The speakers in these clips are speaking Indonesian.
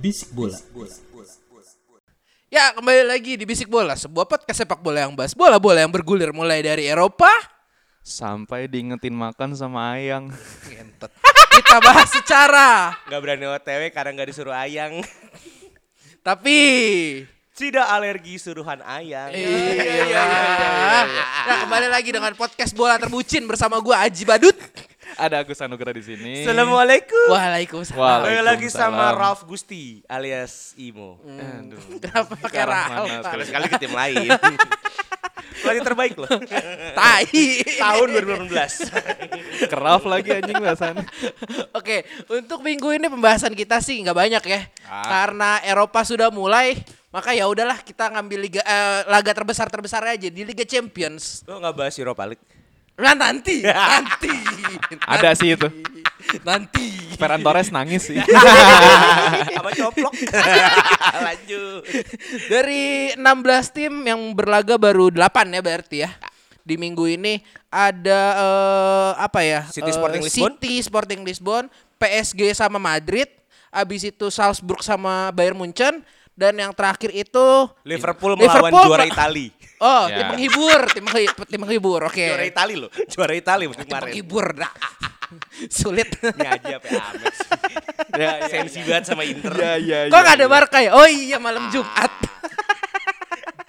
Bisik bola. Ya kembali lagi di Bisik Bola Sebuah podcast sepak bola yang bahas bola-bola yang bergulir mulai dari Eropa Sampai diingetin makan sama ayang. Ngentot. Kita bahas secara Gak berani OTW karena gak disuruh ayang. Tapi Tidak alergi suruhan ayang. Iya iya iya iya. Nah kembali lagi dengan podcast bola terbucin bersama gua Aji Badut Ada Agus Anugrah di sini. Assalamualaikum. Waalaikumsalam Waalaikumsalam. Lagi sama Ralph Gusti alias Imo. Aduh. Kenapa pakai Ralph? mana Sekali sekali ke tim lain. Pelatih terbaik loh. Tai Tahun 2018. Keraf lagi anjing bahasannya. Oke, untuk minggu ini pembahasan kita sih nggak banyak ya, Ah. karena Eropa sudah mulai, maka ya udahlah kita ngambil liga eh, laga terbesar terbesar aja di Liga Champions. Lo gak bahas Europa League? Nah nanti, nanti, Ada sih itu. nanti. Ferran Torres nangis sih. Apa coplok? Lanjut. Dari 16 tim yang berlaga baru 8 ya berarti ya. Di minggu ini ada eh, apa ya? City Eh, Sporting Lisbon. City Sporting Lisbon, PSG sama Madrid, habis itu Salzburg sama Bayern Munchen dan yang terakhir itu Liverpool melawan Liverpool juara Itali. Oh, Ya. tim penghibur, tim penghi- tim penghibur. Oke. Juara Itali loh. Juara Itali musim Tim kemarin. penghibur. Dah. Sulit. Ini aja apa ya Amex. ya, Sensi banget sama Inter. ya, ya, Kok gak ada Barca ya? Oh iya malam Jumat.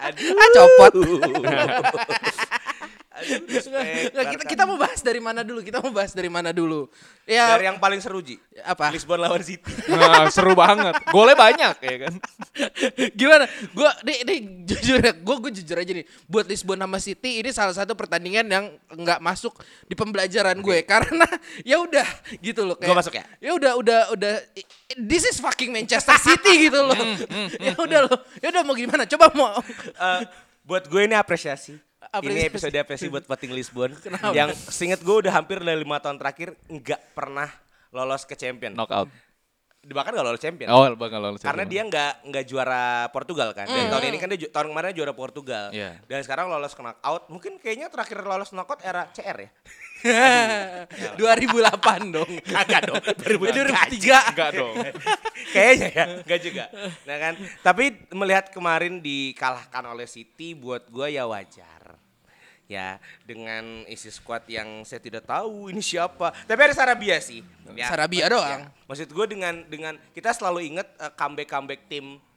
Aduh. ah copot. Nggak, kita kita mau bahas dari mana dulu? Kita mau bahas dari mana dulu? Ya Dari yang paling seru Ji. apa? Lisbon lawan City. Nah, seru banget. Golnya banyak ya kan. Gimana? Gua nih, nih jujur ya, gua gua jujur aja nih. Buat Lisbon sama City ini salah satu pertandingan yang nggak masuk di pembelajaran gue karena ya udah gitu loh Nggak masuk ya? Ya udah udah udah this is fucking Manchester City gitu loh. ya udah loh. Ya udah mau gimana? Coba mau Eh, buat gue ini apresiasi. Apresiasi. Ini episode apresiasi buat Peting Lisbon. Yang seinget gue udah hampir dari lima tahun terakhir nggak pernah lolos ke champion. Knockout. Bahkan nggak lolos champion. Oh, bakal lolos. Karena dia nggak nggak juara Portugal kan. Dan tahun ini kan dia tahun kemarin juara Portugal. Iya. Dan sekarang lolos ke knockout. Mungkin kayaknya terakhir lolos knockout era CR ya. 2008 dong. Kagak dong. 2003. enggak dong. Kayaknya ya, enggak juga. Nah kan, tapi melihat kemarin dikalahkan oleh City buat gua ya wajar. Ya, dengan isi squad yang saya tidak tahu ini siapa. Tapi ada Sarabia sih. Ya, Sarabia doang. Maksud gue dengan dengan kita selalu inget eh, comeback-comeback tim ya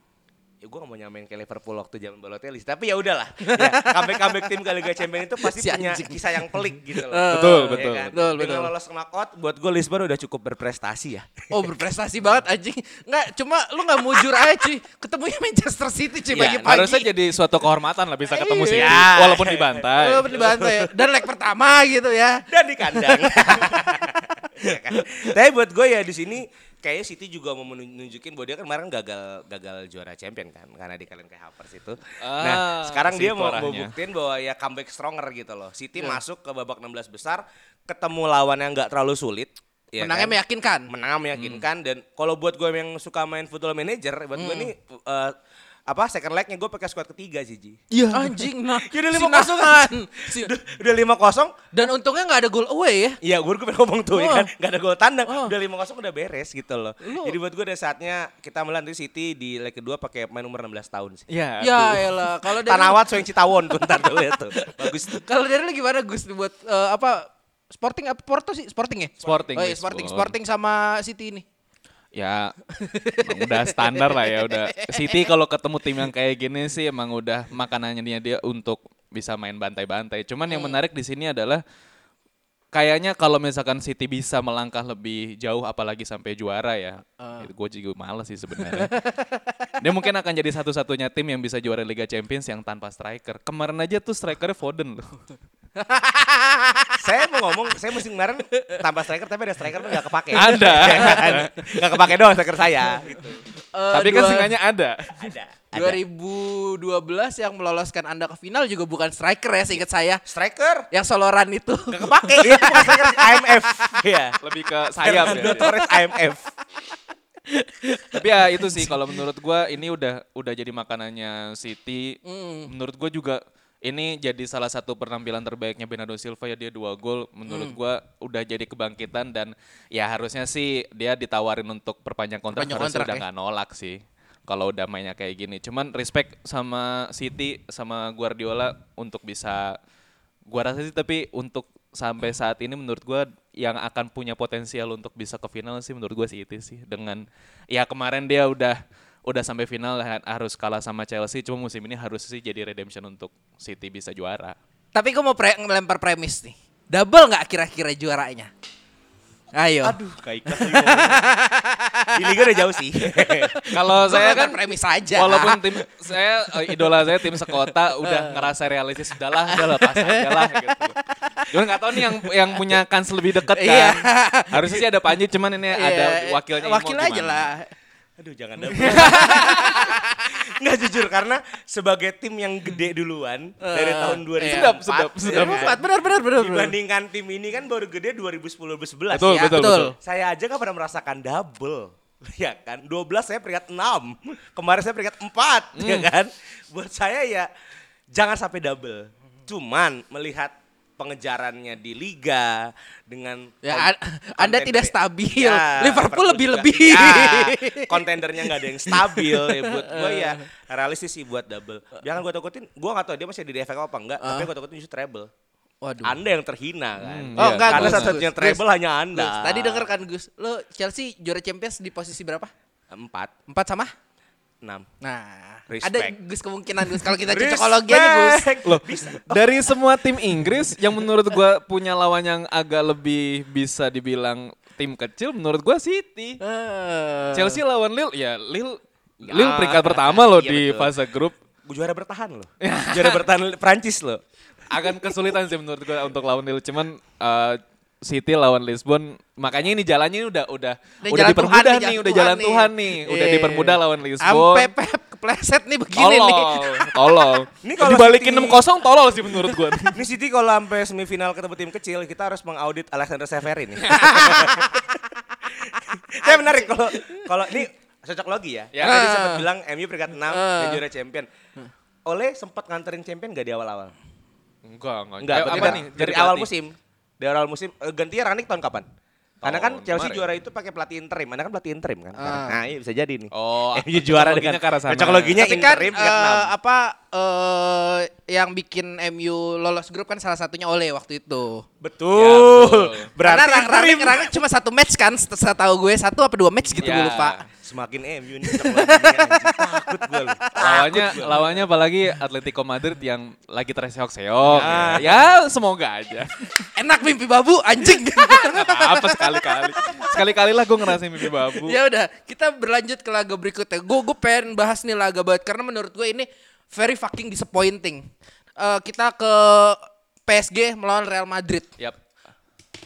gue gak mau nyamain kayak Liverpool waktu zaman Balotelli tapi ya udahlah ya, comeback comeback tim ke Liga Champions itu pasti Si punya anjing. kisah yang pelik gitu loh Betul, Ya betul, kan? betul, dengan betul. lolos knockout buat gue Lisbon udah cukup berprestasi ya Oh berprestasi banget anjing. Nggak, cuma lu nggak mujur aja cuy. Ketemunya Manchester City cuy Ya, pagi-pagi. Harusnya jadi suatu kehormatan lah bisa ketemu sih. Iya. Walaupun dibantai. Walaupun dibantai ya. Dan leg pertama gitu ya. dan di kandang. Ya kan? Tapi buat gue ya di sini kayaknya City juga mau menunjukin bahwa dia kan kemarin gagal gagal juara champion kan karena di kalian kayak Havertz itu. nah, Ah, sekarang si dia mau, mau buktiin bahwa ya comeback stronger gitu loh. City Iya. masuk ke babak 16 besar, ketemu lawan yang nggak terlalu sulit. ya Menangnya kan? meyakinkan. menang meyakinkan dan kalau buat gue yang suka main football manager buat gue ini eh, apa second legnya gue pakai squad ketiga sih Ji. Iya. Anjing nah. Ya udah lima kosong. Si- Udah, lima kosong Dan untungnya nggak ada goal away ya. Iya, gue gue pengen ngomong tuh ya Oh. kan, gak ada gol tandang, Oh. udah lima kosong udah beres gitu loh. Lu- Jadi buat gue udah saatnya kita melantik City di leg kedua pakai main umur 16 tahun sih. Ya. Ya elah. Kalau dari Tanawat Soeng Citawon tuh ntar tuh lihat tuh. Bagus tuh. kalau dari lu gimana Gus buat eh, apa Sporting apa Porto sih? Sporting ya? Sporting, Oh iya. Sporting, Sporting sama City ini. Ya, emang udah standar lah ya udah. City kalau ketemu tim yang kayak gini sih emang udah makanannya dia, dia untuk bisa main bantai-bantai. Cuman yang menarik di sini adalah kayaknya kalau misalkan City bisa melangkah lebih jauh apalagi sampai juara ya. Ah. Itu gue juga males sih sebenarnya. Dia mungkin akan jadi satu-satunya tim yang bisa juara Liga Champions yang tanpa striker. Kemarin aja tuh strikernya Foden loh. saya mau ngomong, saya musim kemarin tambah striker tapi ada striker tuh nggak kepake. Ada. Nggak kepake doang striker saya. Gitu. Eh, Tapi kan dua- singkatnya ada. Ada. 2012 yang meloloskan Anda ke final juga bukan striker ya seingat saya. Striker Yang soloran itu. nggak kepake. Itu bukan striker IMF. Iya. Lebih ke sayap ya. Torres IMF. Tapi ya itu sih kalau menurut gua ini udah udah jadi makanannya City. Hmm. Menurut gua juga ini jadi salah satu penampilan terbaiknya Bernardo Silva ya dia dua gol. Menurut Hmm. gua udah jadi kebangkitan dan ya harusnya sih dia ditawarin untuk perpanjang kontrak Perpanjang harusnya kontrak udah ya. nggak nolak sih. Kalau udah mainnya kayak gini. Cuman respect sama City sama Guardiola untuk bisa gua rasa sih tapi untuk sampai saat ini menurut gua yang akan punya potensial untuk bisa ke final sih menurut gua City sih dengan ya kemarin dia udah udah sampai final ha- harus kalah sama Chelsea cuma musim ini harus sih jadi redemption untuk City bisa juara. Tapi gue mau pre ngelempar premis nih. Double nggak kira-kira juaranya? Ayo. Aduh, ikhlas nih ngomongnya. Di Liga udah jauh sih. Kalau saya kan premis aja. walaupun tim saya eh, idola saya tim sekota udah ngerasa realistis udahlah udah lepas aja lah gitu. Cuman nggak tahu nih yang yang punya kans lebih dekat kan. Iya. Harusnya sih ada Panji cuman ini ada Iya, wakilnya Imo Wakil aja lah. Aduh jangan double. Nggak jujur karena sebagai tim yang gede duluan dari tahun 2004. iya. Sedap, sedap, sedap. ya kan? Empat benar benar benar. benar. Dibandingkan tim ini kan baru gede 2010 2011 Betul, ya. betul, betul. Saya aja kan pernah merasakan double. Ya kan, 12 saya peringkat 6. Kemarin saya peringkat 4, ya kan. Buat saya ya jangan sampai double. Cuman melihat pengejarannya di liga dengan Ya, Anda tidak stabil. Ya, Liverpool lebih-lebih. Ya, kontendernya nggak ada yang stabil ya buat gue ya realistis sih buat double. Jangan gue takutin, gue nggak tahu dia masih di DFA apa enggak, tapi gue takutin justru treble. Waduh. Anda yang terhina kan. Hmm, Oh, iya. enggak, Karena satu-satunya treble Gus. hanya Anda. Gus, tadi denger kan Gus, lo Chelsea juara Champions di posisi berapa? Empat, Empat sama? Enam. Nah, Respect. ada Gus kemungkinan Gus kalau kita cocokologi aja Gus. Loh, dari semua tim Inggris yang menurut gua punya lawan yang agak lebih bisa dibilang tim kecil menurut gua City. Eh. Chelsea lawan Lille ya Lille Ya, Lille peringkat pertama loh iya di betul. fase grup. Juara bertahan loh. Juara bertahan Prancis loh. Akan kesulitan sih menurut gua untuk lawan Lille cuman eh, City lawan Lisbon makanya ini jalannya udah udah Udah udah jalan dipermudah Tuhan nih, nih, jalan udah Tuhan jalan nih. Tuhan nih, udah Iya. dipermudah lawan Lisbon. Sampai Pep kepleset nih begini nih. Tolol, tolol. Ini kalau Dibalikin City- 6-0 tolol sih menurut gua. Ini City kalau sampai semifinal ketemu tim kecil, kita harus mengaudit Alexander Severin nih. Saya menarik kalau kalau ini cocok logi ya. Ya. Tadi sempat bilang MU peringkat 6 Ah. dan juara champion. Oleh sempat nganterin champion gak di awal-awal? Enggak, enggak. Enggak, Eh, berarti apa nih? dari Jadi awal musim. Dari awal musim eh, gantinya Rangnick tahun kapan? Karena kan Chelsea kemarin. juara itu pakai pelatih interim. Anda kan pelatih interim kan? Ah. Nah, iya bisa jadi nih. Oh, MU juara dengan ke arah sana. cocok loginya kan interim peringkat enam. apa eh yang bikin MU lolos grup kan salah satunya oleh waktu itu. Betul. Ya, betul. Berarti Karena Rang- Rangnick, interim. Rangnick cuma satu match kan, setahu gue satu apa dua match gitu Ya. gue lupa. Semakin MU nih. Takut gue loh. lawannya lawannya apalagi Atletico Madrid yang lagi terseok-seok ya. ya semoga aja Enak mimpi babu anjing. Apa sekali-kali sekali-kali lah gue ngerasain mimpi babu ya udah, kita berlanjut ke laga berikutnya. Gue gue pengen bahas nih laga banget karena menurut gue ini very fucking disappointing. Eh, kita ke PSG melawan Real Madrid. Yap.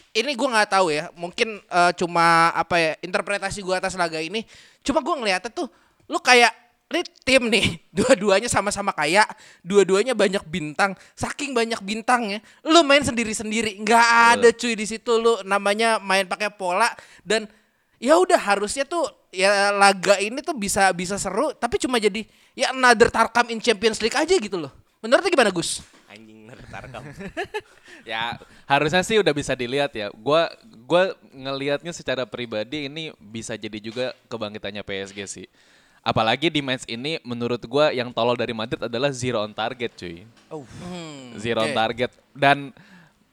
Ini gue nggak tahu ya, mungkin eh, cuma apa ya interpretasi gue atas laga ini. Cuma gue ngeliatnya tuh, lu kayak ini tim nih, dua-duanya sama-sama kaya, dua-duanya banyak bintang, saking banyak bintangnya, lu main sendiri-sendiri, nggak ada cuy di situ, lu namanya main pakai pola dan ya udah harusnya tuh ya laga ini tuh bisa bisa seru, tapi cuma jadi ya another Tarkam in Champions League aja gitu loh. Menurutnya gimana Gus? Anjing ntar kamu. ya harusnya sih udah bisa dilihat ya gua gua ngelihatnya secara pribadi ini bisa jadi juga kebangkitannya PSG sih apalagi di match ini menurut gua yang tolol dari Madrid adalah zero on target cuy Oh. zero on oke. target dan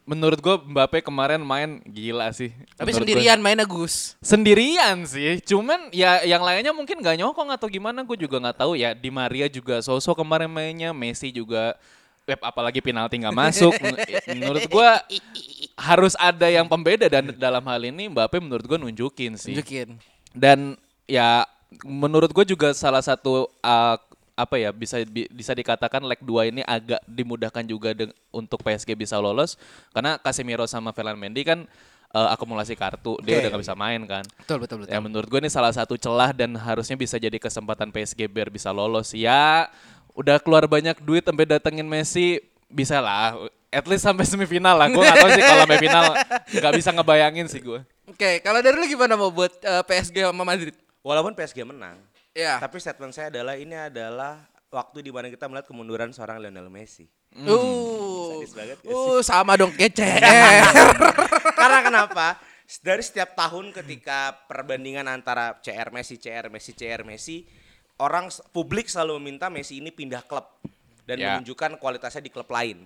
menurut gua Mbappe kemarin main gila sih Tapi Menurut gua. sendirian mainnya Gus. sendirian sih cuman ya yang lainnya mungkin gak nyokong atau gimana gue juga nggak tahu ya di Maria juga sosok kemarin mainnya Messi juga web apalagi penalti nggak masuk. Men- menurut gua harus ada yang pembeda dan dalam hal ini Mbappe menurut gua nunjukin sih. Tunjukin. Dan ya menurut gue juga salah satu uh, apa ya bisa bi- bisa dikatakan leg 2 ini agak dimudahkan juga deng- untuk PSG bisa lolos karena Casemiro sama Ferland Mendy kan uh, akumulasi kartu dia udah gak bisa main kan. Betul betul betul. Ya menurut gue ini salah satu celah dan harusnya bisa jadi kesempatan PSG biar bisa lolos. Ya udah keluar banyak duit sampai datengin Messi bisa lah. At least sampai semifinal lah. Gue gak tahu sih kalau sampai final nggak bisa ngebayangin sih gue. Oke, kalau dari lu gimana mau buat eh, PSG sama Madrid? Walaupun PSG menang, Ya. tapi statement saya adalah ini adalah waktu di mana kita melihat kemunduran seorang Lionel Messi. Uh. Sadis banget gak sih? Uh, sama dong kece. Karena kenapa? Dari setiap tahun ketika perbandingan antara CR Messi, CR Messi, CR Messi, orang publik selalu meminta Messi ini pindah klub dan Ya. menunjukkan kualitasnya di klub lain.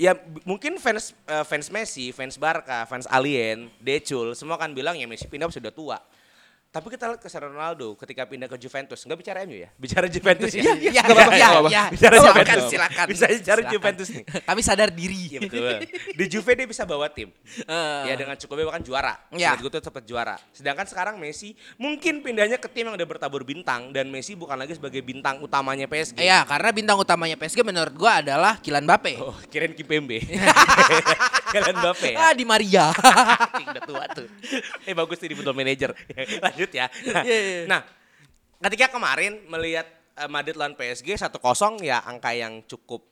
Ya mungkin fans eh, fans Messi, fans Barca, fans Alien, Decul, semua kan bilang ya Messi pindah sudah tua. Tapi kita lihat Cristiano Ronaldo ketika pindah ke Juventus, nggak bicara MU ya, bicara Juventus ya. Iya, iya, iya, apa-apa. iya. Bicara Silakan, Juventus. silakan. Bisa bicara Silakan. Juventus nih. Kami sadar diri. Iya betul. Di Juve dia bisa bawa tim. Eh. ya dengan cukup bahkan juara. Ya. Menurut gue tuh cepet juara. Sedangkan sekarang Messi mungkin pindahnya ke tim yang udah bertabur bintang dan Messi bukan lagi sebagai bintang utamanya PSG. Iya, karena bintang utamanya PSG menurut gua adalah Kylian Mbappe. Oh, kirain Kipembe. Kalian Mbappe ya. Ah, di Maria. Udah tua tuh. Eh bagus sih di football manager. Lanjut ya. Nah, Iya, iya. nah, ketika kemarin melihat eh, Madrid lawan PSG 1-0 ya angka yang cukup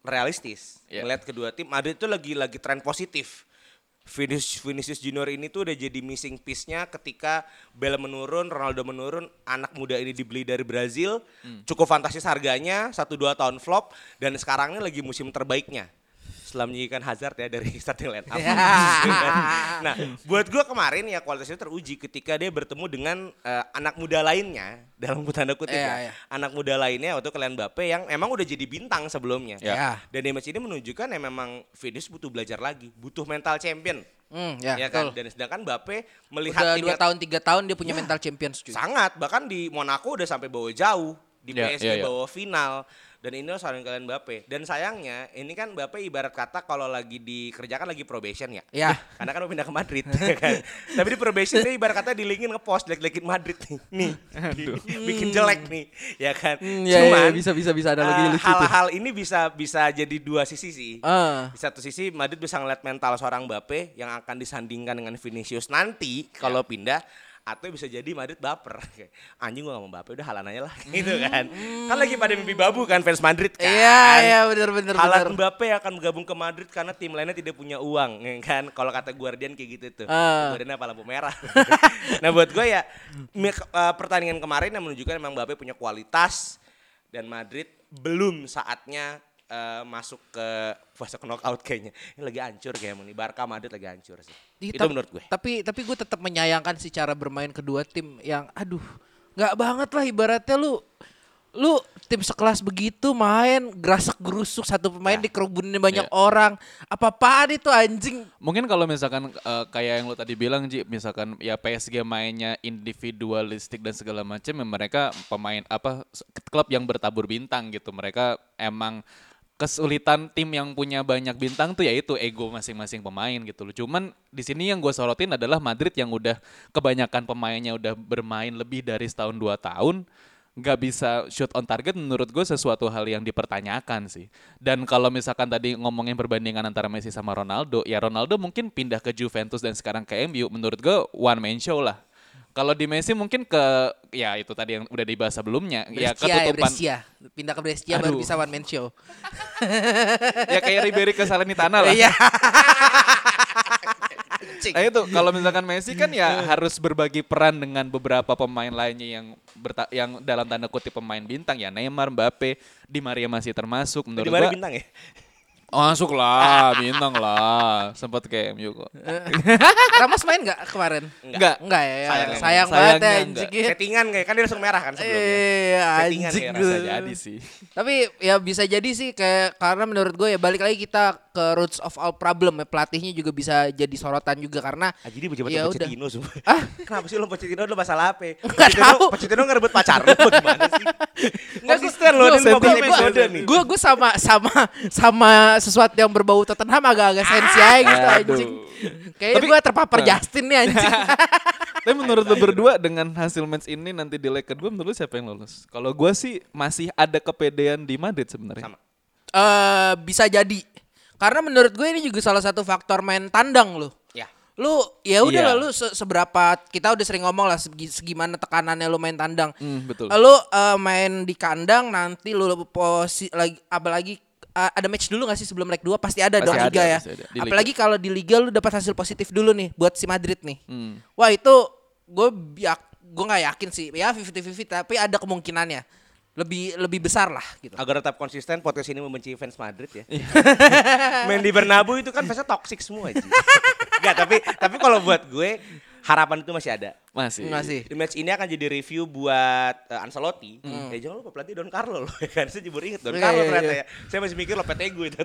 realistis. Iya. Melihat kedua tim Madrid itu lagi lagi tren positif. Vinicius, Vinicius Junior ini tuh udah jadi missing piece-nya ketika Bale menurun, Ronaldo menurun, anak muda ini dibeli dari Brazil, cukup fantastis harganya, 1-2 tahun flop, dan sekarang ini lagi musim terbaiknya. Setelah menyigikan Hazard ya dari starting line up. Ya. nah, buat gua kemarin ya kualitasnya teruji ketika dia bertemu dengan eh, anak muda lainnya dalam tanda kutip Iya, ya. iya. Anak muda lainnya waktu kalian Mbappe yang emang udah jadi bintang sebelumnya. Ya. Dan di match ini menunjukkan ya memang Vinicius butuh belajar lagi, butuh mental champion. Hmm, ya, ya kan? betul. Dan sedangkan Mbappe melihat Udah dua tahun tiga tahun dia punya mental champions cuy. sangat bahkan di Monaco udah sampai bawa jauh di Ya, PSG ya, ya. bawa final dan ini seorang kalian Mbappe dan sayangnya ini kan Mbappe ibarat kata kalau lagi dikerjakan lagi probation ya Ya. karena kan mau pindah ke Madrid ya kan tapi di probation dia ibarat kata dilingin ngepost jelek-jelekin Madrid nih nih bikin jelek nih ya kan Hmm, ya, cuman ya, bisa bisa bisa ada lagi eh, lucu tuh. hal-hal ini bisa bisa jadi dua sisi sih Ah. di satu sisi Madrid bisa ngeliat mental seorang Mbappe yang akan disandingkan dengan Vinicius nanti kalau Ya. pindah atau bisa jadi Madrid baper. Kayak, Anjing gua gak mau Mbappe udah halan aja lah gitu kan. Kan lagi pada mimpi babu kan fans Madrid kan. Hmm. Iya, iya benar benar. Halan Mbappe akan bergabung ke Madrid karena tim lainnya tidak punya uang ya kan. Kalau kata Guardian kayak gitu tuh. Ah. Guardian apa lampu merah. nah buat gue ya eh, pertandingan kemarin yang menunjukkan memang Mbappe punya kualitas dan Madrid belum saatnya eh, masuk ke fase knockout kayaknya. Ini lagi hancur kayak nih Barca Madrid lagi hancur sih. Ih, Itu menurut gue. Tapi tapi gue tetap menyayangkan sih cara bermain kedua tim yang aduh nggak banget lah ibaratnya lu lu tim sekelas begitu main gerasak gerusuk satu pemain dikerubunin banyak Iya. orang apa apaan itu anjing Mungkin kalau misalkan eh, kayak yang lo tadi bilang Ji, misalkan ya PSG mainnya individualistik dan segala macam, ya mereka pemain apa klub yang bertabur bintang gitu. Mereka emang kesulitan tim yang punya banyak bintang tuh yaitu ego masing-masing pemain gitu loh. Cuman di sini yang gue sorotin adalah Madrid yang udah kebanyakan pemainnya udah bermain lebih dari setahun dua tahun nggak bisa shoot on target menurut gue sesuatu hal yang dipertanyakan sih. Dan kalau misalkan tadi ngomongin perbandingan antara Messi sama Ronaldo, ya Ronaldo mungkin pindah ke Juventus dan sekarang ke MU, menurut gue one man show lah. Kalau di Messi mungkin ke ya itu tadi yang udah dibahas sebelumnya, ya Brescia ya ketutupan Brescia pindah ke Brescia baru Aduh. bisa one man show ya kayak Ribery ke Salernitana lah. iya Nah itu kalau misalkan Messi kan ya harus berbagi peran dengan beberapa pemain lainnya yang berta- yang dalam tanda kutip pemain bintang ya Neymar, Mbappe, Di Maria masih termasuk menurut Di gua. bintang ya? Oh, masuk lah, bintang lah. Sempat ke MU kok. Ramos main nggak kemarin Enggak. Enggak ya, ya. Sayang, sayang, sayangnya banget ya enggak. anjing. Settingan kayak kan dia langsung merah kan sebelumnya. Eh, Settingan anjing. Bisa jadi sih. Tapi ya bisa jadi sih kayak karena menurut gue ya balik lagi kita ke roots of all problem ya pelatihnya juga bisa jadi sorotan juga karena Ah, jadi pejabat Ya ya. Pochettino semua. Ah? Kenapa sih lo Pochettino lo masalah apa? Nggak tahu. Pochettino, ngerebut pacar lo gimana sih? Konsisten loh, ini 15 episode nih. Gue gue sama sama sama sesuatu yang berbau Tottenham agak-agak sensi aja gitu Aduh. anjing. Kayaknya Tapi- gue terpapar Nah. Justin nih anjing. Tapi menurut lu berdua dengan hasil match ini nanti di leg kedua menurut lu siapa yang lolos? Kalau gua sih masih ada kepedean di Madrid sebenarnya. Sama. Eh bisa jadi. Karena menurut gue ini juga salah satu faktor main tandang loh. Ya. Lu ya udah Iya. lah lu se- seberapa kita udah sering ngomong lah segi, segimana tekanannya lu main tandang. Hmm, betul. Lu eh, main di kandang nanti lu posi lagi apalagi eh, ada match dulu gak sih sebelum leg 2 pasti ada Pasti dong ada, liga ya. ada. Di liga. Apalagi kalau di liga lu dapat hasil positif dulu nih buat si Madrid nih. Hmm. Wah itu gue yak, gue nggak yakin sih ya 50-50 tapi ada kemungkinannya lebih lebih besar lah gitu. Agar tetap konsisten, podcast ini membenci fans Madrid ya. Main di Bernabeu itu kan fansnya toxic semua aja. Enggak, tapi tapi kalau buat gue harapan itu masih ada. Masih. Masih. Di match ini akan jadi review buat eh, Ancelotti. Ya jangan lupa pelatih Don Carlo loh. ya kan saya jebur inget Don Iya, Carlo iya, ternyata iya. ya. Saya masih mikir Lopetegui itu.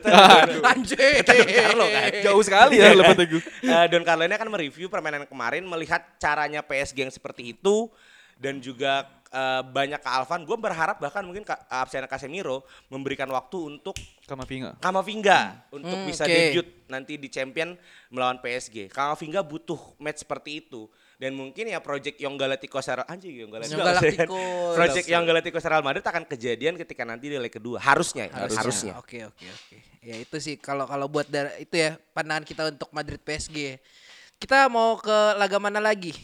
Anjir. Don Carlo kan. Jauh sekali ya Lopetegui. Eh, Don Carlo ini akan mereview permainan kemarin melihat caranya PSG yang seperti itu dan juga eh, banyak kealfan. Gue berharap bahkan mungkin Ka- absen Casemiro memberikan waktu untuk Kamavinga. Kamavinga untuk Hmm, bisa oke. debut nanti di champion melawan PSG. Kamavinga butuh match seperti itu. Dan mungkin ya project Young Galacticos Real anjing Young Galacticos. Young Galacticos. project Young Galacticos Real Madrid akan kejadian ketika nanti di leg kedua. Harusnya, ya, harusnya. harusnya. Oke oke oke. Ya itu sih kalau kalau buat dar- itu ya pandangan kita untuk Madrid PSG. Kita mau ke laga mana lagi?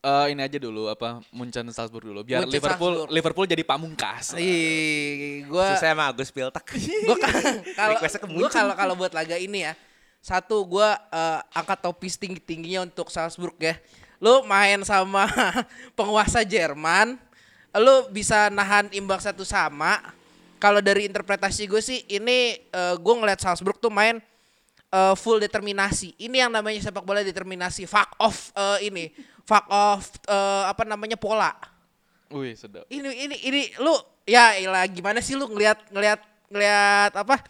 Eh, ini aja dulu apa Munchen Salzburg dulu biar Munchen Liverpool Salzburg. Liverpool jadi pamungkas. Ih, gua Susah sama Agus Piltek. gua ka- kalau gua kalau kalau buat laga ini ya. Satu gua eh, angkat topis tinggi-tingginya untuk Salzburg ya. Lu main sama penguasa Jerman, lu bisa nahan imbang satu sama. Kalau dari interpretasi gue sih ini eh, gue ngeliat Salzburg tuh main eh, full determinasi. Ini yang namanya sepak bola determinasi. Fuck off eh, ini, fuck off eh, apa namanya pola. Wih, sedap. ini ini ini lu ya ilah gimana sih lu ngelihat ngelihat ngelihat apa?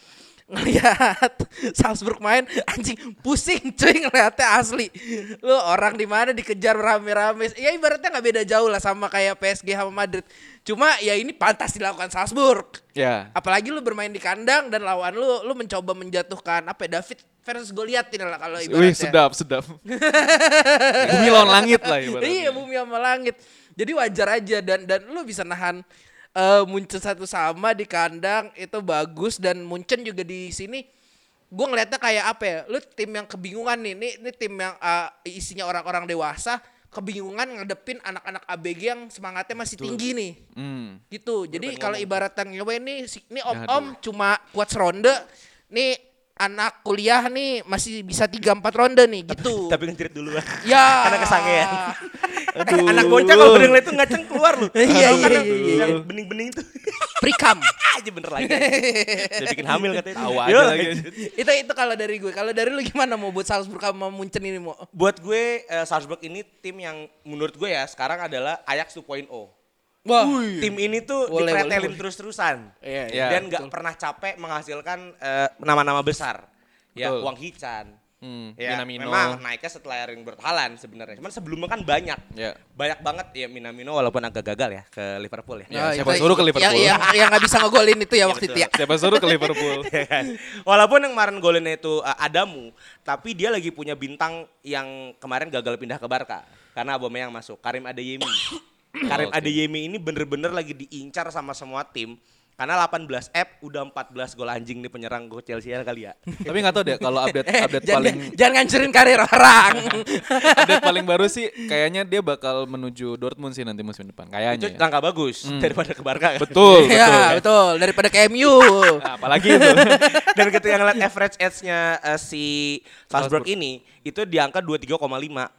Ngelihat Salzburg main anjing pusing cuy ngelihatnya asli. Lu orang di mana dikejar rame-rame. Ya ibaratnya nggak beda jauh lah sama kayak PSG sama Madrid. Cuma ya ini pantas dilakukan Salzburg. Ya. apalagi lu bermain di kandang dan lawan lu lu mencoba menjatuhkan apa ya David versus Goliath ini lah kalau ibaratnya Wih, sedap, sedap. Bumi lawan langit lah ibaratnya. Iya bumi sama langit. Jadi wajar aja dan dan lu bisa nahan eh Munchen satu sama di kandang itu bagus dan Munchen juga di sini gue ngeliatnya kayak apa ya lu tim yang kebingungan nih ini, ini tim yang eh, isinya orang-orang dewasa kebingungan ngadepin anak-anak ABG yang semangatnya masih tinggi nih Hmm. gitu jadi kalau ibarat yang ngewe nih si- ini om Aduh. om cuma kuat seronde nih anak kuliah nih masih bisa tiga empat ronde nih gitu Tapi ngejerit duluan. ya Karena kesangean. Aduh. Anak bocah kalau udah ngeliat tuh ngaceng keluar lu. Iya, iya, iya, iya. Bening-bening tuh. Prikam aja bener lagi. Dia bikin hamil katanya. Tahu aja lagi. itu itu kalau dari gue kalau dari lu gimana mau buat Salzburg sama Munchen ini mau Buat gue eh, Salzburg ini tim yang menurut gue ya sekarang adalah Ajax 2.0. wah Tim ini tuh Boleh, dipretelin boleh. terus-terusan. Iya, iya. Dan nggak pernah capek menghasilkan eh, nama-nama besar. Ya, Betul. Wang Hichan. Hmm, Ya, Minamino. memang naiknya setelah Erling Braut Haaland sebenarnya. Cuman sebelumnya kan banyak. Ya. Banyak banget ya Minamino walaupun agak gagal ya ke Liverpool ya. Ya, Nah, siapa itu- suruh ke Liverpool? yang yang yang nggak bisa ngegolin itu ya waktu itu ya Siapa suruh ke Liverpool? Ya kan? Walaupun yang kemarin golnya itu uh, Adamu, tapi dia lagi punya bintang yang kemarin gagal pindah ke Barca karena Aubameyang masuk. Karim Adeyemi. Karim Oke. Adeyemi ini bener-bener lagi diincar sama semua tim karena 18 F udah 14 gol anjing nih penyerang gue Chelsea ya kali ya. Tapi nggak tahu deh kalau update eh, update jangan paling jangan ngancurin karir orang update paling baru sih kayaknya dia bakal menuju Dortmund sih nanti musim depan Itu kayaknya. ya. langkah bagus daripada ke Barca. kan? Betul, betul. ya betul daripada ke MU Nah, apalagi itu. Dan ketika ngeliat average age-nya eh, si Salzburg ini itu di angka 23,5.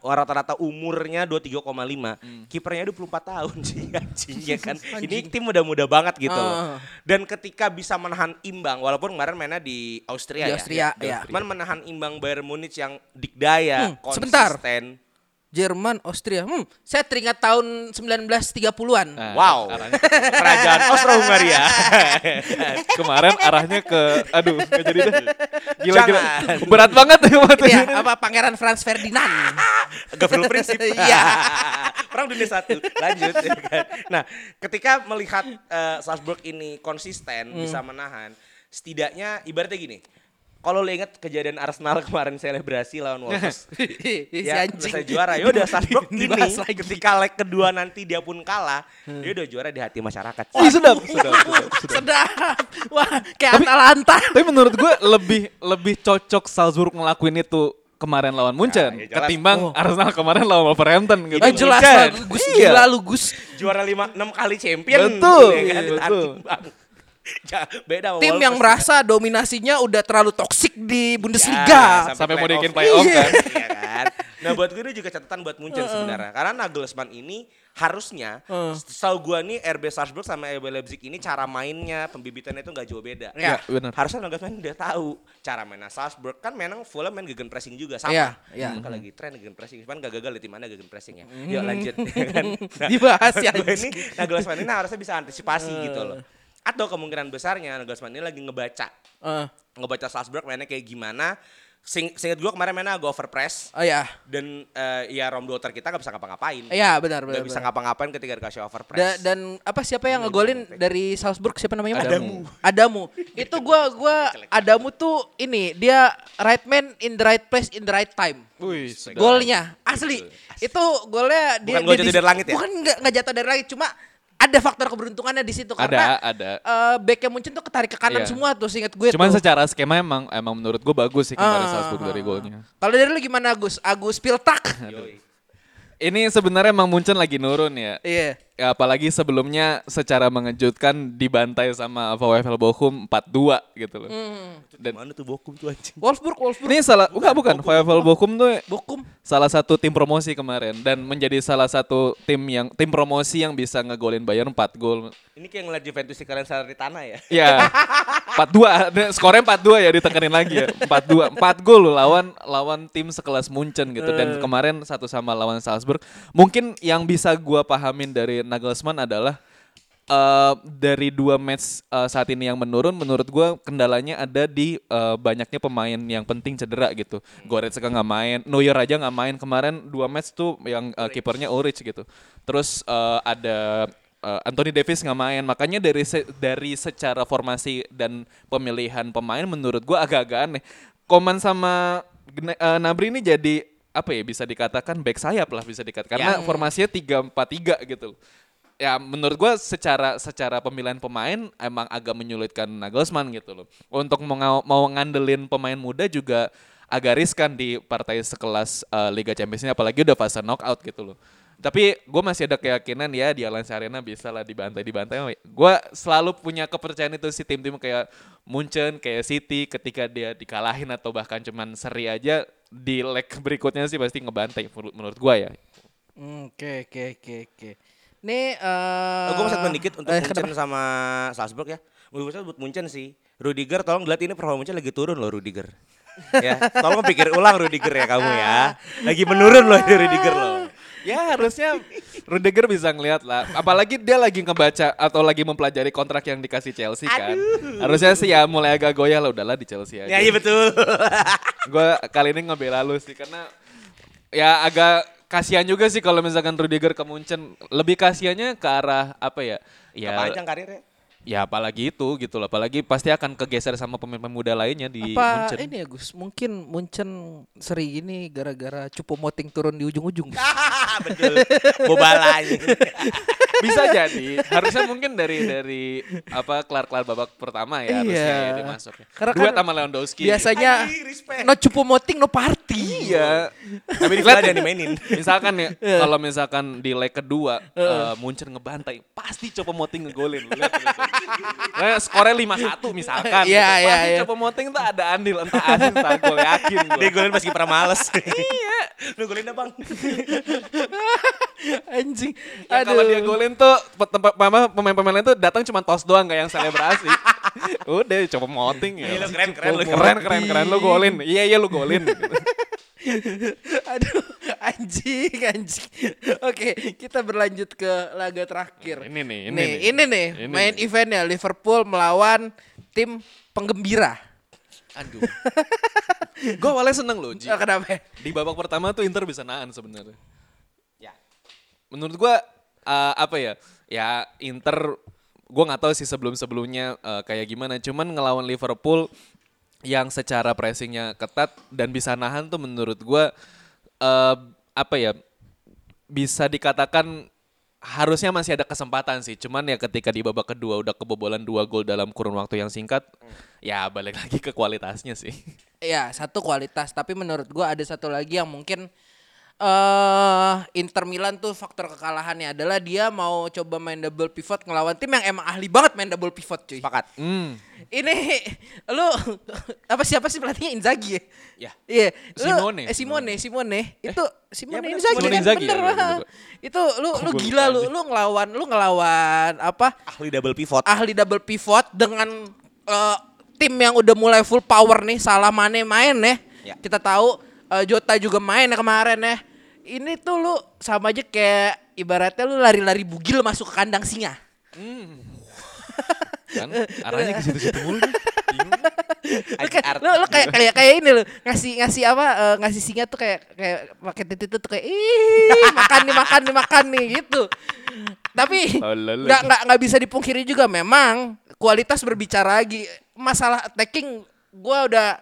Wah, Rata-rata umurnya 23,5. Kipernya 24 tahun sih anjing ya kan. Ini tim muda-muda banget gitu loh. Dan ketika bisa menahan imbang walaupun kemarin mainnya di Austria Di ya. Austria, ya. Cuman menahan imbang Bayern Munich yang dikdaya, Hmm, sebentar. Jerman Austria hmm saya teringat tahun 1930-an Nah, Wow. Kerajaan Austro-Hungaria. kemarin arahnya ke aduh nggak jadi deh. Gila gila. Jangan. Berat banget ya Iya, apa Pangeran Franz Ferdinand Gavril Princip. Iya. Perang dunia satu. Lanjut. ya kan. Nah, ketika melihat eh, Salzburg ini konsisten Hmm. bisa menahan, setidaknya ibaratnya gini. Kalau lo inget kejadian Arsenal kemarin selebrasi lawan Wolves, ya selesai juara. Ya udah Salzburg ini lagi. ketika leg kedua nanti dia pun kalah, dia udah juara di hati masyarakat. Ih, sedap, sedap, sedap, sedap. Sedap. Wah, kayak Atalanta. Tapi menurut gue lebih lebih cocok Salzburg ngelakuin itu kemarin lawan Munchen ya jelas. ketimbang Arsenal kemarin lawan Wolverhampton gitu. Eh, jelas lah, Gus Iya. gila lu Gus. juara lima enam kali champion. Betul, ya kan? betul. Ja, beda sama Tim Wolves. yang merasa dominasinya udah terlalu toksik di Ya, Bundesliga. Sampai mau dibikin playoff kan. Iya kan. Nah buat gue ini juga catatan buat Munchen sebenarnya. Karena Nagelsmann ini harusnya, setahu gue nih RB Salzburg sama RB Leipzig ini cara mainnya, pembibitannya itu nggak jauh beda. Iya, benar. Harusnya Nagelsmann udah tahu cara mainnya Salzburg. Kan memang Fulham main gegen pressing juga sama. Iya, iya. Kan lagi tren gegen pressing. Cuman gak gagal di tim mana gegen pressing ya. Yuk lanjut. ya kan? Nah, Dibahas ya, ini. Nagelsmann ini harusnya bisa antisipasi gitu loh. Atau kemungkinan besarnya Nagelsmann ini lagi ngebaca Eh, ngebaca Salzburg mainnya kayak gimana. Sing, seinget gue kemarin mainnya agak overpress oh ya. dan eh, ya Rom Daughter kita gak bisa ngapa-ngapain. Iya, benar benar. Gak bisa ngapa-ngapain ketika dikasih Da- overpress. dan apa siapa yang ngegolin dari Salzburg siapa namanya? Adamu. Adamu. Itu gua gua Adamu tuh ini dia right man in the right place in the right time. Wih. Golnya asli. Itu golnya dia Bukan gol dia jatuh di- dari langit ya? Bukan enggak jatuh dari langit, cuma ada faktor keberuntungannya di situ karena ada. eh backnya Munchen tuh ketarik ke kanan Iya. semua tuh seingat gue Cuman tuh. secara skema emang emang menurut gue bagus sih kemarin Ah, Salzburg ah, dari ah. golnya. Kalau dari lu gimana Agus? Agus Piltak. Ini sebenarnya emang Munchen lagi nurun ya. Iya. Ya, apalagi sebelumnya secara mengejutkan dibantai sama VfL Bochum 4-2 gitu loh. Dan Mana tuh Bokum tuh anjing. Wolfsburg, Wolfsburg. ini salah enggak bukan VfL Bochum tuh Bokum. salah satu tim promosi kemarin dan menjadi salah satu tim yang tim promosi yang bisa ngegolin Bayern 4 gol. Ini kayak ngeliat Juventus di kalian di tanah ya. Ya. 4-2. Dan Skornya 4-2 ya ditekenin lagi ya. 4-2. 4 gol loh lawan lawan tim sekelas Munchen gitu dan kemarin satu sama lawan Salzburg. Mungkin yang bisa gua pahamin dari Nagelsmann adalah eh, dari dua match eh, saat ini yang menurun menurut gua kendalanya ada di eh, banyaknya pemain yang penting cedera gitu. Goretzka nggak main, Neuer aja nggak main kemarin dua match tuh yang eh, kipernya Ulrich gitu. Terus eh, ada eh, Anthony Davis nggak main, makanya dari se- dari secara formasi dan pemilihan pemain menurut gua agak-agak aneh. Koman sama eh, Nabri ini jadi apa ya bisa dikatakan back sayap lah bisa dikatakan karena formasinya 3-4-3 gitu ya menurut gua secara secara pemilihan pemain emang agak menyulitkan Nagelsmann gitu loh. Untuk mau, mau ngandelin pemain muda juga agak riskan di partai sekelas eh, Liga Champions ini apalagi udah fase knockout gitu loh. Tapi gue masih ada keyakinan ya di Allianz Arena bisa lah dibantai-dibantai. Gue selalu punya kepercayaan itu si tim-tim kayak Munchen, kayak City ketika dia dikalahin atau bahkan cuman seri aja di leg berikutnya sih pasti ngebantai menurut- menurut gue ya. Oke, oke, oke, oke. Nih eh Oh, gue mau statement dikit untuk eh, Munchen sama Salzburg ya. Menurut saya buat Munchen sih. Rudiger tolong lihat ini performa Munchen lagi turun loh Rudiger. ya, tolong pikir ulang Rudiger ya kamu ya. Lagi menurun loh Rudiger loh. Ya harusnya Rudiger bisa ngeliat lah. Apalagi dia lagi ngebaca atau lagi mempelajari kontrak yang dikasih Chelsea kan. Harusnya sih ya mulai agak goyah lah udahlah di Chelsea aja. Ya iya betul. Gue kali ini ngebela lu sih karena ya agak kasihan juga sih kalau misalkan Rudiger ke Munchen. Lebih kasihannya ke arah apa ya? Ya, Kepanjang karirnya. Ya apalagi itu gitu loh. Apalagi pasti akan kegeser sama pemain muda lainnya di apa Munchen. ini ya Gus? Mungkin Munchen seri ini gara-gara Cupo Moting turun di ujung-ujung. betul. Bobala. Bisa jadi. Harusnya mungkin dari dari apa kelar-kelar babak pertama ya harusnya Iya. ya dia masuk. ya. Karena Duet kan sama Lewandowski. Biasanya respect. no Cupo Moting no party. Iya. Tapi di dia dimainin. Misalkan ya, kalau misalkan di leg kedua eh, Munchen ngebantai, pasti Copo Moting ngegolin. Lu Lihat, lihat. Nah, skornya 5-1 misalkan. Iya, gitu. iya, Pasti iya. Copo Moting tuh ada andil entah asis entah gol yakin gue. Dia golin meski pernah males. iya. Lu golin dah bang. Anjing. Ya, kalau dia golin tuh tempat mama pemain-pemain lain tuh datang cuma tos doang gak yang selebrasi. Udah Copo Moting ya. Iya, lu keren, keren, lu keren keren keren lu golin. Iya iya lu golin. Aduh, anjing, anjing. Oke, kita berlanjut ke laga terakhir. Ini nih, ini nih, nih. ini nih, Ini main nih. eventnya Liverpool melawan tim penggembira. Aduh. Gue awalnya seneng loh Ji. Oh, kenapa? Di babak pertama tuh Inter bisa nahan sebenarnya. Ya. menurut gua eh, apa ya? Ya Inter gua nggak tahu sih sebelum-sebelumnya eh, kayak gimana. Cuman ngelawan Liverpool yang secara pressingnya ketat dan bisa nahan tuh menurut gua eh, apa ya? Bisa dikatakan harusnya masih ada kesempatan sih. Cuman ya ketika di babak kedua udah kebobolan dua gol dalam kurun waktu yang singkat, ya balik lagi ke kualitasnya sih. Iya, satu kualitas, tapi menurut gua ada satu lagi yang mungkin eh Inter Milan tuh faktor kekalahannya adalah dia mau coba main double pivot ngelawan tim yang emang ahli banget main double pivot cuy. Sepakat. Hmm. Ini lu apa siapa sih pelatihnya Inzaghi ya? Ya. Iya. Lu- Simone. Eh Simone, Simone. Itu Simone bener, Inzaghi Simone kan Inzaghi, bener. ya, lah. Itu lu lu gila lu lu ngelawan lu ngelawan apa? Ahli double pivot. ahli double pivot dengan eh, tim yang udah mulai full power nih salah Mane main ya. Ya. Kita tahu eh, Jota juga main ya kemarin ya. Ini tuh lu sama aja kayak ibaratnya lu lari-lari bugil masuk ke kandang singa. Kan arahnya ke situ-situ mulu. nih. Lu kayak, lu, lu kayak kayak kayak ini lu ngasih ngasih apa eh, ngasih singa tuh kayak kayak pakai titik tuh kayak ih makan nih makan nih makan nih gitu. Tapi nggak nggak nggak bisa dipungkiri juga memang kualitas berbicara lagi masalah attacking gua udah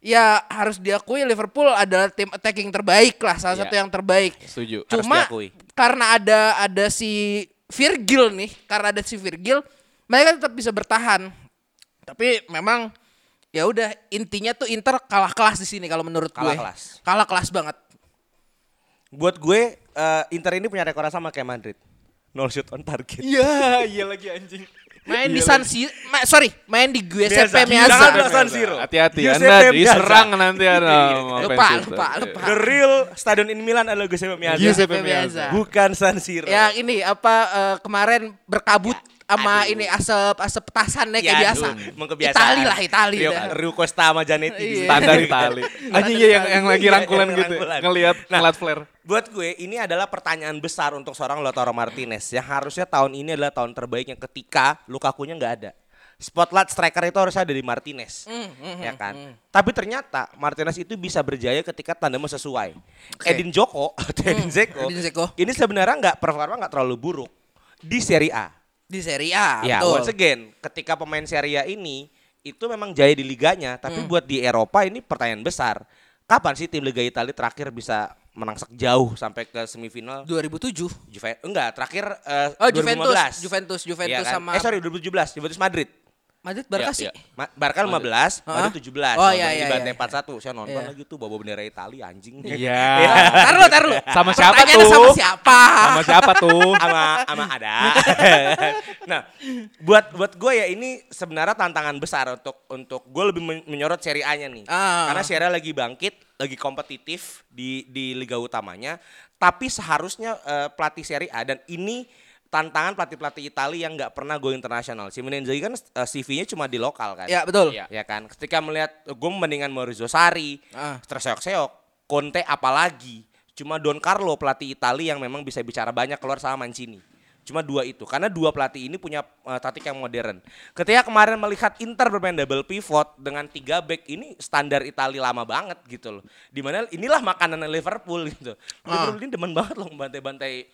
ya harus diakui Liverpool adalah tim attacking terbaik lah salah Iya. satu yang terbaik. Setuju. Harus Cuma diakui. karena ada ada si Virgil nih, karena ada si Virgil, mereka tetap bisa bertahan. Tapi memang ya udah intinya tuh Inter kalah kelas di sini kalau menurut Kalah gue. kelas. Kalah kelas banget. Buat gue eh, Inter ini punya rekor sama kayak Madrid. No shoot on target. Iya, iya lagi anjing. Main di San Siro, ma- sorry, main di Giuseppe Biasa. Meazza. Jangan bilang San Siro. Hati-hati Anda diserang nanti Anda. sama Lupa, lupa, lupa. The real stadion in Milan adalah Giuseppe Meazza. Giuseppe Meazza. Bukan San Siro. Ya ini apa eh, kemarin berkabut sama aduh. ini asap asap petasannya kayak Ya, biasa. aduh, emang kebiasaan. Itali lah Itali. Rio. Rio Costa sama Janetti. di Iya. Standar Itali. Anjing iya yang yang lagi rangkulan Yang gitu. rangkulan. Ngelihat Nah, ngeliat flare. Buat gue ini adalah pertanyaan besar untuk seorang Lautaro Martinez yang harusnya tahun ini adalah tahun terbaiknya ketika Lukaku-nya nggak ada. Spotlight striker itu harusnya ada di Martinez, Mm, ya kan? Tapi ternyata Martinez itu bisa berjaya ketika tandemnya sesuai. Edin Joko atau Edin Zeko, Mm, Edin Dzeko. ini sebenarnya nggak performa nggak terlalu buruk di Serie A. Di Serie A, Ya, betul. once again, ketika pemain Serie A ini itu memang jaya di liganya, Hmm. tapi buat di Eropa ini pertanyaan besar. Kapan sih tim Liga Italia terakhir bisa menangsek jauh sampai ke semifinal? 2007. Juve enggak, terakhir eh, Oh, Juventus, 2015. Juventus, Juventus Iya kan? sama- Eh sorry 2017, Juventus Madrid. Madrid Barca Ya, sih. ya. Ma- Barca 15, Hah? Madrid 17. Oh, iya, iya, Dibantai iya. 4-1. Saya nonton Iya. lagi tuh bawa bendera Italia anjing. Iya. Tar lu, tar lu. Sama siapa tuh? sama siapa? Sama siapa tuh? sama sama ada. nah, buat buat gue ya ini sebenarnya tantangan besar untuk untuk gue lebih men- menyorot Serie A-nya nih. Ah. Karena Serie A lagi bangkit, lagi kompetitif di di liga utamanya, tapi seharusnya eh, pelatih Serie A dan ini tantangan pelatih-pelatih Italia yang nggak pernah go internasional. Simone Inzaghi kan eh, CV-nya cuma di lokal kan. Ya, betul. Iya. Ya kan, ketika melihat gue mendingan Maurizio Sarri, Ah. terseok-seok, Conte apalagi, cuma Don Carlo pelatih Italia yang memang bisa bicara banyak keluar sama Mancini. Cuma dua itu, karena dua pelatih ini punya uh, taktik yang modern. Ketika kemarin melihat Inter bermain double pivot dengan tiga back ini standar Italia lama banget gitu loh. Di mana inilah makanan Liverpool gitu. Liverpool ini demen banget loh bantai-bantai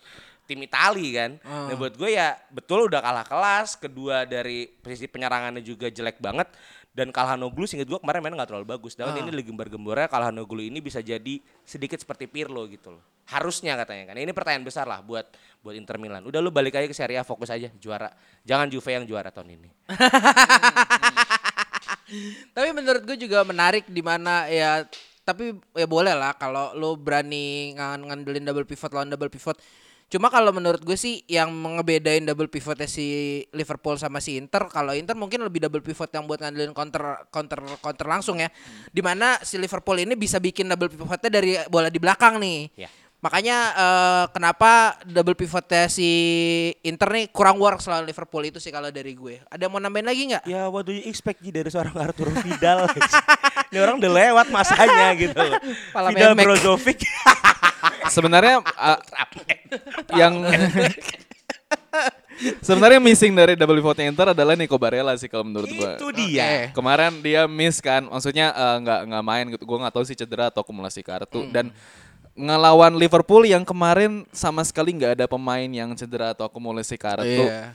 tim Itali kan. Nah buat gue ya betul udah kalah kelas, kedua dari posisi penyerangannya juga jelek banget dan Kalhanoglu singkat gue kemarin mainnya nggak terlalu bagus. Dan ini lagi gembar-gembornya Kalhanoglu ini bisa jadi sedikit seperti Pirlo gitu loh. Harusnya katanya kan. Ini pertanyaan besar lah buat buat Inter Milan. Udah lu balik aja ke Serie A fokus aja juara. Jangan Juve yang juara tahun ini. Tapi menurut gue juga menarik di mana ya tapi ya boleh lah kalau lo berani ngan- ngandelin double pivot lawan double pivot. Cuma kalau menurut gue sih yang ngebedain double pivotnya si Liverpool sama si Inter, kalau Inter mungkin lebih double pivot yang buat ngandelin counter counter counter langsung ya. Di mana si Liverpool ini bisa bikin double pivotnya dari bola di belakang nih. Ya. Makanya eh, kenapa double pivotnya si Inter nih kurang works lawan Liverpool itu sih kalau dari gue. Ada yang mau nambahin lagi nggak? Ya what do you expect Ji, dari seorang Arturo Vidal? Ini orang udah lewat masanya gitu loh. Vidal. Brozovic. Sebenarnya uh, yang sebenarnya missing dari double pivotnya Inter adalah Nico Barella sih kalau menurut gua. Itu dia. Kemarin dia miss kan, maksudnya eh, nggak nggak main gitu. Gue nggak tahu sih cedera atau akumulasi kartu dan ngelawan Liverpool yang kemarin sama sekali nggak ada pemain yang cedera atau akumulasi tuh Iya.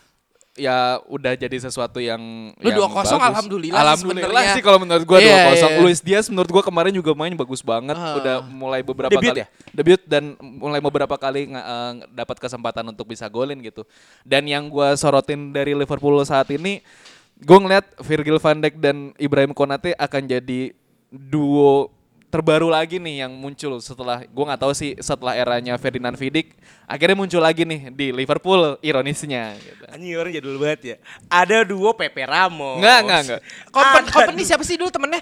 Ya udah jadi sesuatu yang Lu 2-0 bagus. alhamdulillah sih alhamdulillah sih kalau menurut gua Iya, 2-0 iya. Luis Diaz menurut gua kemarin juga main bagus banget Ah. udah mulai beberapa Debut kali ya? debut dan mulai beberapa kali eh, dapat kesempatan untuk bisa golin gitu dan yang gua sorotin dari Liverpool saat ini gua ngeliat Virgil van Dijk dan Ibrahim Konate akan jadi duo terbaru lagi nih yang muncul setelah gua nggak tahu sih setelah eranya Ferdinand Vidic akhirnya muncul lagi nih di Liverpool ironisnya gitu. Anjing orang jadul banget ya. Ada duo Pepe Ramos. Enggak, enggak, enggak. Kompan, Ada company siapa sih dulu temennya?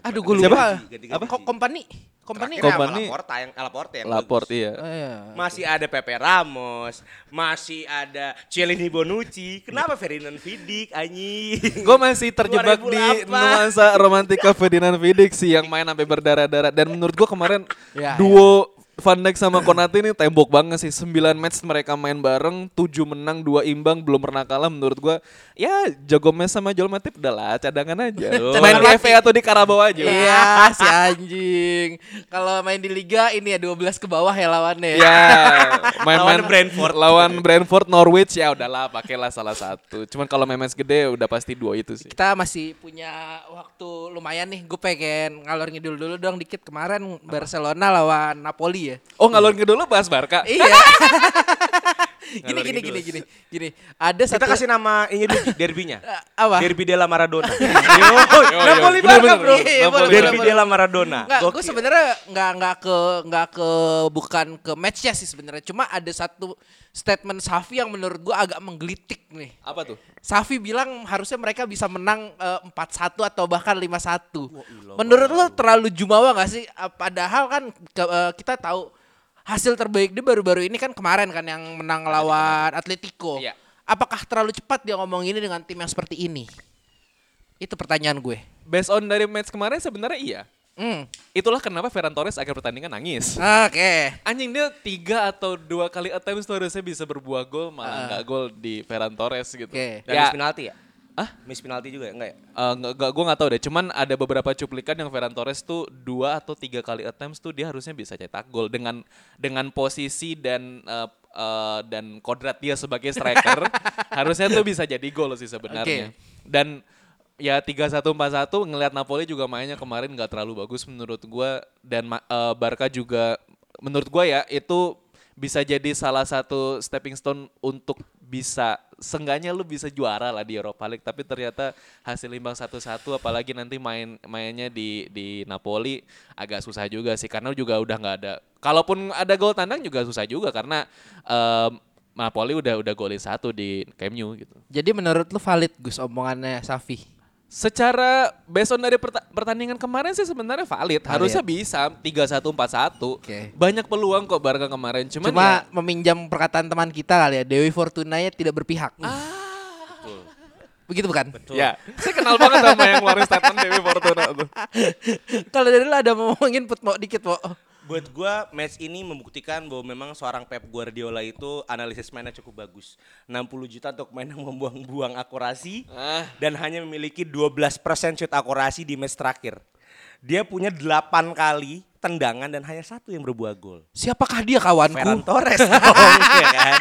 Aduh gue Siapa? lupa. Apa? Kok company? Company? Apa? Laporta yang Laporta yang Laporte bagus. iya. Oh, iya. Masih ada Pepe Ramos, masih ada Cielini Bonucci. Kenapa Ferdinand Vidic anjing? Gue masih terjebak di 2008. nuansa romantika Ferdinand Vidic sih yang main sampai berdarah-darah dan menurut gue kemarin Ya, duo Van Dijk sama Konate ini tembok banget sih. 9 match mereka main bareng, 7 menang, 2 imbang, belum pernah kalah menurut gue. Ya, Jago Mes sama Joel Matip udahlah cadangan aja. main di FA atau di Karabau aja. Iya, si anjing. Kalau main di liga ini ya 12 ke bawah ya lawannya. Ya, main-main Lawan Brentford. lawan Brentford, Norwich ya udahlah pakailah salah satu. Cuman kalau main match gede udah pasti dua itu sih. Kita masih punya waktu lumayan nih. Gue pengen ngalor ngidul dulu dong dikit kemarin Barcelona lawan Napoli ya. Oh ngalor dulu bahas Barca. Iya. gini gini gini gini gini. Ada Kita satu kasih nama ini dulu derbynya. Eh, apa? Derby della Maradona. Yo, Napoli Barca, Bro. Derby della Maradona. Enggak, gue sebenarnya nggak nggak ke nggak ke bukan ke matchnya sih sebenarnya. Cuma ada satu statement Safi yang menurut gue agak menggelitik nih. Apa tuh? Safi bilang harusnya mereka bisa menang eh, 4-1 atau bahkan 5-1. Menurut lo terlalu jumawa gak sih? Padahal kan ke- eh, kita tahu hasil terbaik dia baru-baru ini kan kemarin kan yang menang lawan Atletico. Iya. Apakah terlalu cepat dia ngomong ini dengan tim yang seperti ini? Itu pertanyaan gue. Based on dari match kemarin sebenarnya iya. Hmm. Itulah kenapa Ferran Torres akhir pertandingan nangis. Oke. Anjing dia tiga atau dua kali attempts tuh harusnya bisa berbuah gol malah nggak gol di Ferran Torres gitu. Oke. Dan Ya, penalti ya? Ah? Miss penalti juga ya? Enggak ya? eh, nggak nggak- gue nggak tahu deh. Cuman ada beberapa cuplikan yang Ferran Torres tuh dua atau tiga kali attempts tuh dia harusnya bisa cetak gol dengan dengan posisi dan eh, eh, dan kodrat dia sebagai striker harusnya tuh bisa jadi gol sih sebenarnya. Dan ya 3-1 4-1 ngelihat Napoli juga mainnya kemarin nggak terlalu bagus menurut gua dan eh, Barca juga menurut gua ya itu bisa jadi salah satu stepping stone untuk bisa sengganya lu bisa juara lah di Europa League tapi ternyata hasil imbang satu-satu apalagi nanti main mainnya di di Napoli agak susah juga sih karena juga udah nggak ada kalaupun ada gol tandang juga susah juga karena em, Napoli udah udah golin satu di Camp Nou gitu. Jadi menurut lu valid Gus omongannya Safi? Secara based on dari perta- pertandingan kemarin sih sebenarnya valid. Harusnya bisa 3-1 4-1. Oke. Banyak peluang kok Barca kemarin. Cuman Cuma ya, meminjam perkataan teman kita kali ya, Dewi Fortunanya tidak berpihak. Begitu bukan? ya, saya kenal banget sama yang ngeluarin statement Dewi Fortuna tuh. Kalau dari lu ada mau ngomongin put mau dikit, Po. Buat gua match ini membuktikan bahwa memang seorang Pep Guardiola itu analisis mainnya cukup bagus. 60 juta untuk main yang membuang-buang akurasi Ah. dan hanya memiliki 12% shoot akurasi di match terakhir. Dia punya 8 kali tendangan dan hanya satu yang berbuah gol. Siapakah dia kawanku? Ferran Torres dong, ya kan?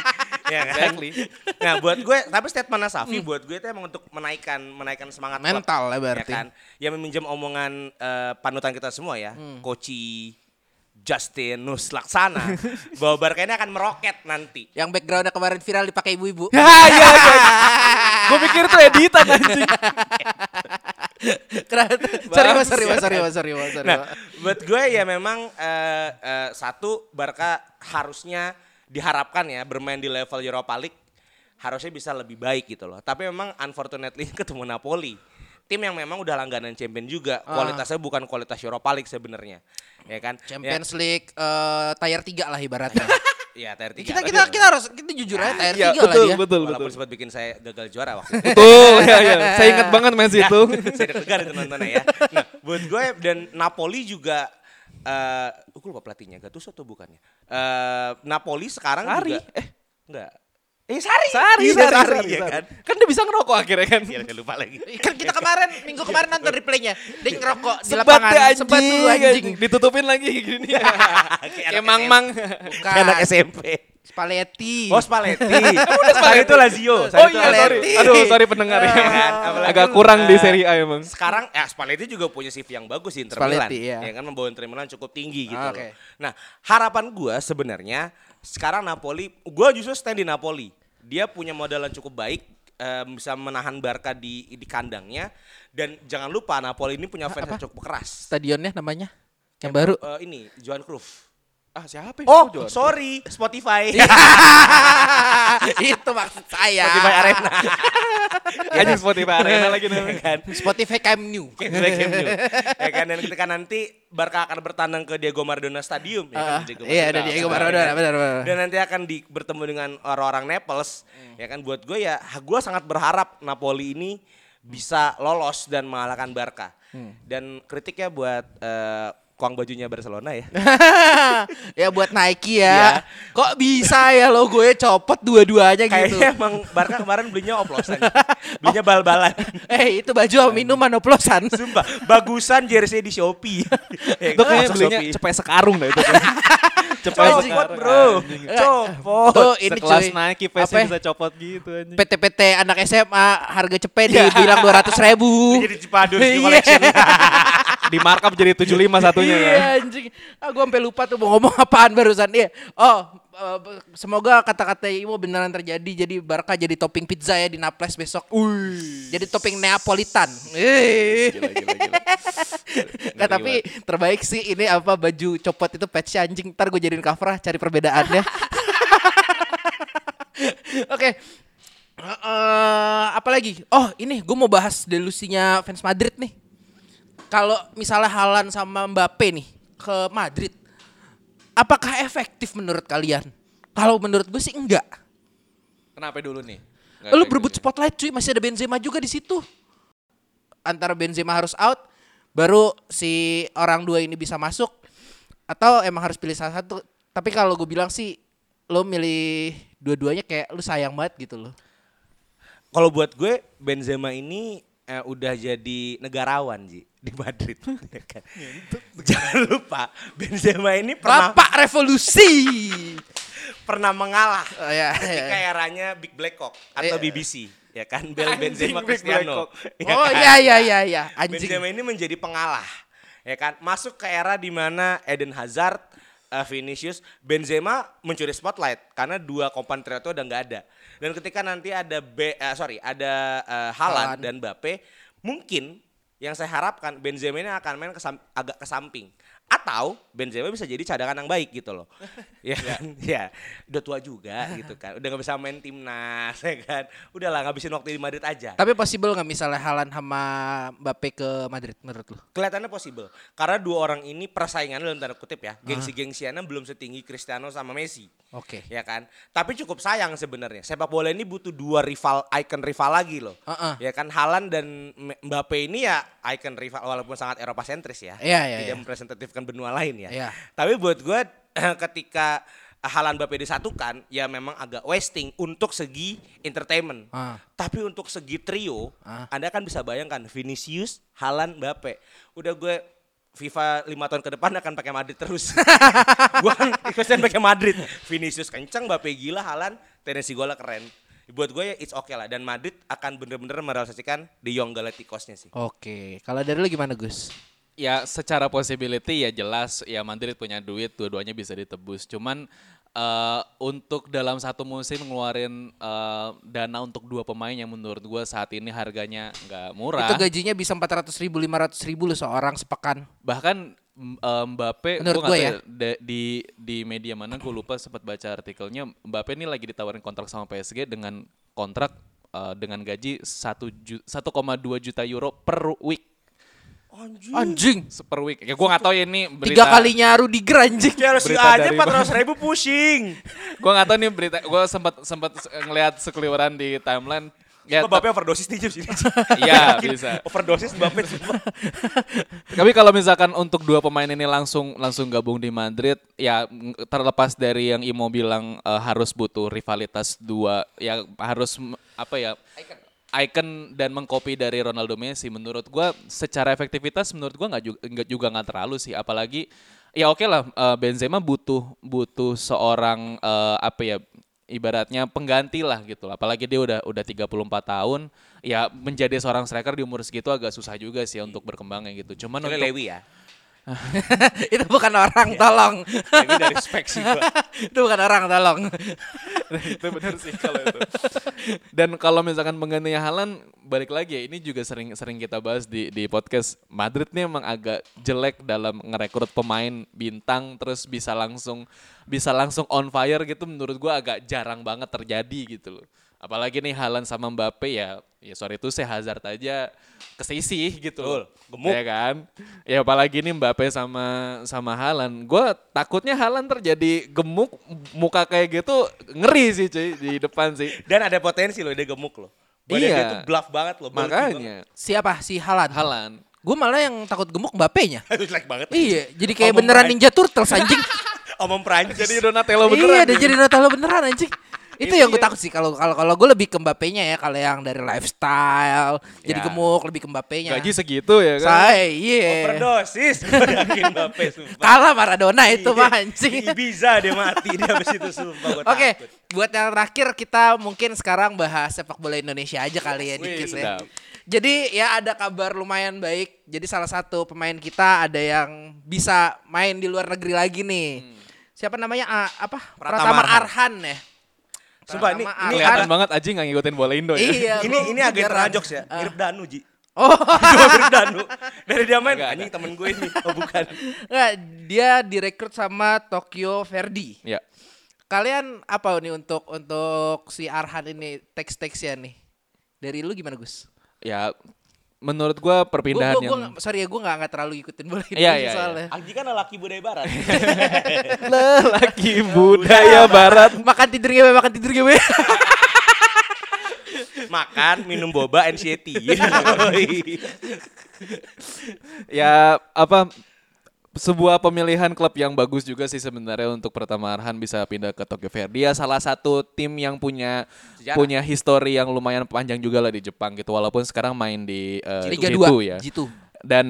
Ya kan? Exactly. Nah, buat gue, tapi statement Safi buat gue itu emang untuk menaikkan menaikkan semangat klub, Mental ya berarti. kan? Yang meminjam omongan eh, panutan kita semua ya, Koci Justin Nus Laksana bahwa Barca ini akan meroket nanti. Yang backgroundnya kemarin viral dipakai ibu-ibu. Ya, ya, ya. Gue pikir itu editan anjing. Sorry, Mas, sorry, Mas, sorry, Mas, sorry, Mas, sorry, Nah, buat gue ya memang eh, eh, satu Barca harusnya diharapkan ya bermain di level Europa League harusnya bisa lebih baik gitu loh. Tapi memang unfortunately ketemu Napoli. Tim yang memang udah langganan champion juga. Ah. Kualitasnya bukan kualitas Europa League sebenarnya. Ya kan? Champions League eh tier 3 lah ibaratnya. Ya, ya tier tiga. kita Tapi kita kita harus kita jujur aja tier 3 Iya, lah betul, dia. betul, Walaupun betul. sempat bikin saya gagal juara waktu itu. Betul, ya, ya. Saya ingat banget match itu. saya deg-degan itu nontonnya ya. Nah, buat gue dan Napoli juga eh uh, lupa pelatihnya, Gattuso atau bukannya? Eh Napoli sekarang Sarri, juga eh enggak. Eh Sari. Sari, Iya, Sari, Sari, Sari, ya Sari. kan. Kan dia bisa ngerokok akhirnya kan. Iya, saya lupa lagi. Kan kita kemarin minggu kemarin nonton replaynya. Dia ngerokok di Sebat lapangan. deh anjing, Sebat dulu anjing. Ditutupin lagi gini. Kayak mang-mang. Bukan. Kayak anak SMP. Spalletti. Oh Spalletti. Sari itu Lazio. Sari Oh iya, sorry. Aduh, sorry pendengar ya. Kan, Agak kurang di Serie A emang. Sekarang ya Spalletti juga punya CV yang bagus di Inter Milan. Spalletti, iya. Ya kan membawa Inter Milan cukup tinggi gitu Ah. Nah, harapan gua sebenarnya sekarang Napoli, gua justru stand di Napoli. Dia punya modal yang cukup baik eh, bisa menahan Barca di di kandangnya dan jangan lupa Napoli ini punya fans yang cukup keras. Stadionnya namanya yang baru. Eh, ini Johan Cruyff. Ah, siapa Oh, sorry, Spotify. itu maksud saya. Spotify Arena. Anjing Spotify Arena lagi Ya namanya. kan? Spotify Camp. Kayak Camp Nou. ya kan dan ketika nanti Barca akan bertandang ke Diego Maradona Stadium ya kan? Ah, Diego iya, ada. Diego Maradona, kan? benar, benar. Dan nanti akan di, bertemu dengan orang-orang Naples. Ya kan buat gue ya gue sangat berharap Napoli ini bisa lolos dan mengalahkan Barca. Dan kritiknya buat eh, kuang bajunya Barcelona ya. ya buat Nike Iya. ya. Kok bisa ya logonya copot dua-duanya gitu. Kayaknya emang Barca kemarin belinya oplosan. belinya bal-balan. eh itu baju minuman oplosan. Sumpah, bagusan jersey di Shopee. Ya, Itu kayaknya belinya Shopee. cepet sekarung dah itu. Cepet Copot sekarung. bro, anjing. copot. Oh, ini Sekelas cuy. Nike Apa face ya? bisa copot gitu anjing. PT-PT anak SMA harga cepet dibilang dua ratus ribu. Jadi Cipadus di Iya. collection. Di markup jadi 75 satunya Iya kan. anjing. Ah gua sampai lupa tuh mau ngomong apaan barusan. Iya. Oh, eh, semoga kata-kata Imo beneran terjadi. Jadi Barca jadi topping pizza ya di Naples besok. Jadi topping Neapolitan. Eh. Gila gila gila. Nah, tapi terbaik sih ini apa baju copot itu patch anjing. Ntar gue jadiin cover cari perbedaannya. Oke. Eh, apa lagi? Oh ini gue mau bahas delusinya fans Madrid nih. Kalau misalnya Halan sama Mbappe nih ke Madrid, apakah efektif menurut kalian? Kalau menurut gue sih enggak. Kenapa dulu nih? Nggak Lu berebut spotlight cuy, masih ada Benzema juga di situ. Antara Benzema harus out, baru si orang dua ini bisa masuk, atau emang harus pilih salah satu. Tapi kalau gue bilang sih, lo milih dua-duanya kayak lu sayang banget gitu loh. Kalau buat gue Benzema ini eh, udah jadi negarawan Ji di Madrid. ya kan? Jangan lupa Benzema ini pernah Bapak revolusi. pernah mengalah Oh, ya, ketika ya. eranya Big Black Cock atau Iya. BBC ya kan Bel Benzema Big Cristiano. Ya Oh kan? iya iya iya iya, anjing. Benzema ini menjadi pengalah ya kan masuk ke era di mana Eden Hazard eh, Vinicius Benzema mencuri spotlight karena dua kompatriot itu udah nggak ada dan ketika nanti ada B eh, sorry ada Haaland Haaland. dan Mbappe mungkin yang saya harapkan Benzema ini akan main kesam- agak ke samping atau Benzema bisa jadi cadangan yang baik gitu loh ya kan ya udah tua juga gitu kan udah nggak bisa main timnas ya kan udahlah ngabisin waktu di Madrid aja Tapi possible nggak misalnya Halan sama Mbappe ke Madrid menurut lu? Kelihatannya possible. Karena dua orang ini persaingan dalam tanda kutip ya. Gengsi-gengsiannya belum setinggi Cristiano sama Messi. Oke. Ya kan? Tapi cukup sayang sebenarnya. Sepak bola ini butuh dua rival, icon rival lagi loh. Heeh. Ya kan Haaland dan Mbappe ini ya icon rival walaupun sangat Eropa sentris ya. Iya, iya, Tidak iya. Mempresentatifkan benua lain ya. Iya. Tapi buat gue ketika Haaland Mbappe disatukan ya memang agak wasting untuk segi entertainment. Ah. Tapi untuk segi trio, Ah. Anda kan bisa bayangkan Vinicius, Haaland, Mbappe. Udah gue FIFA lima tahun ke depan akan pakai Madrid terus. gue kan ikutin pakai Madrid. Vinicius kencang, Mbappe gila, Haaland, tendensi golnya keren. Buat gue ya it's okay lah dan Madrid akan bener-bener merealisasikan De Jong Galacticos-nya sih. Oke. Kalau dari lu gimana Gus? Ya secara possibility ya jelas ya Madrid punya duit dua-duanya bisa ditebus. Cuman eh, untuk dalam satu musim ngeluarin eh, dana untuk dua pemain yang menurut gua saat ini harganya nggak murah. Itu gajinya bisa 400 ribu, 500 ribu loh seorang sepekan. Bahkan eh, Mbappe Menurut nggak gua tahu da- di di media mana gue lupa sempat baca artikelnya Mbappe ini lagi ditawarin kontrak sama PSG dengan kontrak eh, dengan gaji 1 ju- 1,2 juta euro per week. Anjing. Per week. Ya gua nggak tahu ya ini berita. Tiga kalinya Rudiger anjing. Ya harus Berita aja dari- 400 ribu pusing. gue nggak tahu nih berita gue sempat sempat ngelihat sekeliweran di timeline Ya, Sumpah Mbappe overdosis nih Jim sini. Iya, bisa. Overdosis Mbappe. Tapi kalau misalkan untuk dua pemain ini langsung langsung gabung di Madrid, ya terlepas dari yang Imo bilang eh, harus butuh rivalitas dua, ya harus apa ya? Icon dan mengcopy dari Ronaldo Messi menurut gua secara efektivitas menurut gua nggak juga nggak juga nggak terlalu sih apalagi ya oke lah eh, Benzema butuh butuh seorang eh, apa ya ibaratnya pengganti lah gitu lah. apalagi dia udah udah 34 tahun ya menjadi seorang striker di umur segitu agak susah juga sih untuk berkembangnya gitu cuman Kecuali untuk Lewi ya. itu bukan orang, tolong. Lewi dari spek sih gua. itu bukan orang, tolong. itu benar sih kalau itu. Dan kalau misalkan menggantinya Halan balik lagi ya ini juga sering sering kita bahas di di podcast Madrid nih emang agak jelek dalam ngerekrut pemain bintang terus bisa langsung bisa langsung on fire gitu menurut gua agak jarang banget terjadi gitu loh. Apalagi nih Halan sama Mbappe ya ya sorry itu saya Hazard aja kesisih gitu. Betul, gemuk. Ya kan? Ya apalagi nih Mbappe sama sama Halan. Gua takutnya Halan terjadi gemuk muka kayak gitu ngeri sih cuy di depan sih. Dan ada potensi loh dia gemuk loh. Badan Iya. dia tuh bluff banget loh. bulky Makanya Siapa? Si Halan. Halan. Gue malah yang takut gemuk Mbappe-nya. Jelek banget. iya, jadi kayak Omong beneran Prancis. Ninja Turtles anjing. Omong Prancis. Jadi Donatello iya, beneran. udah jadi Donatello beneran anjing. Itu yang gue takut sih kalau kalau kalau gue lebih ke Mbappe-nya ya kalau yang dari lifestyle jadi Ya. gemuk lebih ke Mbappe-nya. Gaji segitu ya kan. Saya iya. Overdosis. Mbappe sumpah. Kalah Maradona itu Iya. mah anjing. Ibiza dia mati dia habis itu sumpah Oke, takut. buat yang terakhir kita mungkin sekarang bahas sepak bola Indonesia aja kali ya Wih, dikit ya. Jadi ya ada kabar lumayan baik. Jadi salah satu pemain kita ada yang bisa main di luar negeri lagi nih. Siapa namanya? Ah, apa? Pratama Pratama Arhan ya. Sumpah, ini- ini. Kelihatan banget Aji nggak ngikutin bola Indo ya. Iya. Ini ini jarang. Rajoks ya. Ah. Mirip Danu Ji. Oh, mirip Danu. Dari dia main Agak ada. anjing temen gue ini. Oh bukan. enggak, dia direkrut sama Tokyo Verdy. Ya. Kalian apa nih untuk untuk si Arhan ini teks-teksnya nih? Dari lu gimana Gus? Ya menurut gua Gue perpindahan gue yang sorry ya gue nggak nggak terlalu ikutin bola Iya, Indonesia iya, iya. soalnya. Anggi kan lelaki budaya barat. lelaki budaya barat. Makan tidur gue, makan tidur gue. Makan, minum boba, NCT. ya apa sebuah pemilihan klub yang bagus juga sih sebenarnya untuk pertama Arhan bisa pindah ke Tokyo Verdy. Dia salah satu tim yang punya Sejarah. punya histori yang lumayan panjang juga lah di Jepang gitu walaupun sekarang main di eh, Liga G2 2 ya. G2. Dan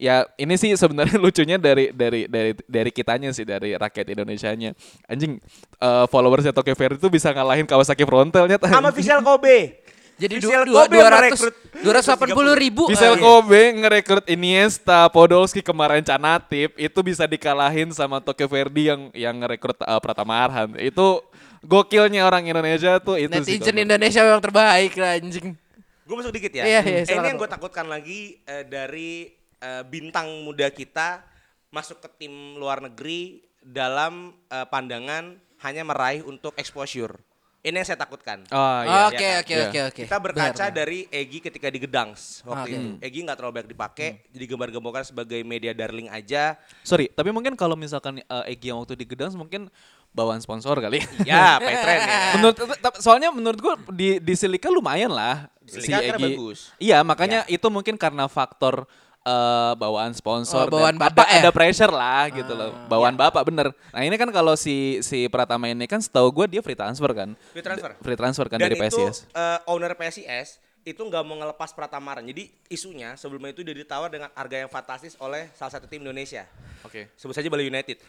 ya ini sih sebenarnya lucunya dari dari dari dari kitanya sih dari rakyat Indonesianya. Anjing eh, followersnya Tokyo Verdy itu bisa ngalahin Kawasaki Frontalnya. Sama Visual Kobe. Jadi dua Kobe dua ratus dua ratus delapan puluh ribu. Eh, Kobe ngerekrut Iniesta, Podolski kemarin Canatip itu bisa dikalahin sama Tokyo Verdy yang yang ngerekrut uh, Pratama Arhan. Itu gokilnya orang Indonesia tuh itu sih. netizen kalau- Indonesia memang terbaik lah anjing. Gue masuk dikit ya. Iya, iya, Eh, ini yang gue takutkan lagi eh, dari eh, bintang muda kita masuk ke tim luar negeri dalam eh, pandangan hanya meraih untuk exposure. Ini yang saya takutkan. Oh iya. Oke kan? oke Iya. oke oke. Kita berkaca Benar. dari Egi ketika di Gedangs waktu Oke. itu. Egi nggak terlalu banyak dipakai, Hmm. jadi gembar-gemborkan sebagai media darling aja. Sorry, tapi mungkin kalau misalkan uh, Egi yang waktu di Gedang mungkin bawaan sponsor kali. Ya, Petren ya. menurut soalnya menurut gua di di Silika lumayan lah Silika karena bagus. Iya, makanya itu mungkin karena faktor eh, bawaan sponsor Oh, bawaan dan bapak ada, ya? ada pressure lah gitu loh. Bawaan bapak bener. Nah, ini kan kalau si si Pratama ini kan setahu gua dia free transfer kan. Free transfer. Free transfer kan Dan dari itu PSIS. eh, owner PSIS itu nggak mau ngelepas Pratamaran. Jadi isunya sebelumnya itu dia ditawar dengan harga yang fantastis oleh salah satu tim Indonesia. Oke. Sebut saja Bali United.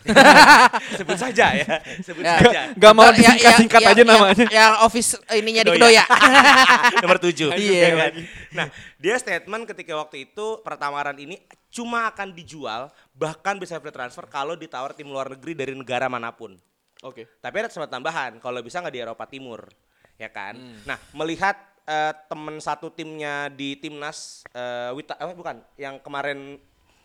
Sebut saja ya. Sebut Ya. saja. Gak mau Ntar ya- disingkat-singkat yang- aja yang- namanya. Yang office ininya di Kedoya. Nomor 7. Iya. kan? Nah, dia statement ketika waktu itu Pratamaran ini cuma akan dijual bahkan bisa free transfer kalau ditawar tim luar negeri dari negara mana pun. Oke. Tapi ada kesempatan tambahan kalau bisa nggak di Eropa Timur, ya kan? Hmm. Nah, melihat eh, temen satu timnya di timnas eh, Wita, apa bukan? Yang kemarin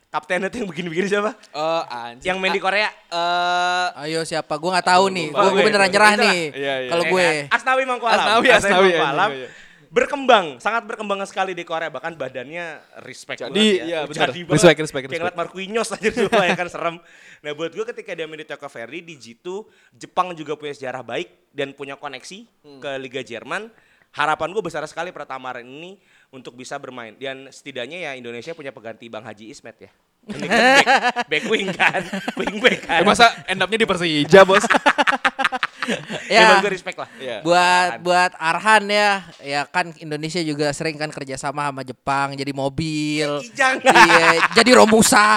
kaptennya tuh yang begini-begini siapa? Oh, anjing. Yang main di Korea. Eh, Ayo siapa? Gue nggak tahu nih. gue. beneran nyerah nih. Iya, iya. Kalau gue. Asnawi Mangkualam. Asnawi, Asnawi, Mangkualam. iya, iya. Berkembang, sangat berkembang sekali di Korea bahkan badannya respect Jadi, banget ya. iya, benar. Jadi banget. Respect, respect, Kayak respect. ngeliat Marquinhos aja semua ya kan serem. Nah buat gue ketika dia main di Tokyo Verdy di G2, Jepang juga punya sejarah baik dan punya koneksi Hmm. ke Liga Jerman. Harapan gue besar sekali Pratama Arhan ini untuk bisa bermain. Dan setidaknya ya Indonesia punya pengganti Bang Haji Ismet ya. Ini kan back, back wing kan, wing back kan. Eh, masa end up-nya di Persija, Bos? ya, Ya, gue respect lah. Iya. buat buat Arhan ya, ya kan Indonesia juga sering kan kerjasama sama Jepang jadi mobil, iya, jadi Romusa.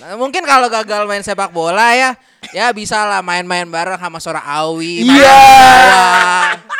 Nah, mungkin kalau gagal main sepak bola ya, ya bisa lah main-main bareng sama Sora Awi. Iya. di bawah.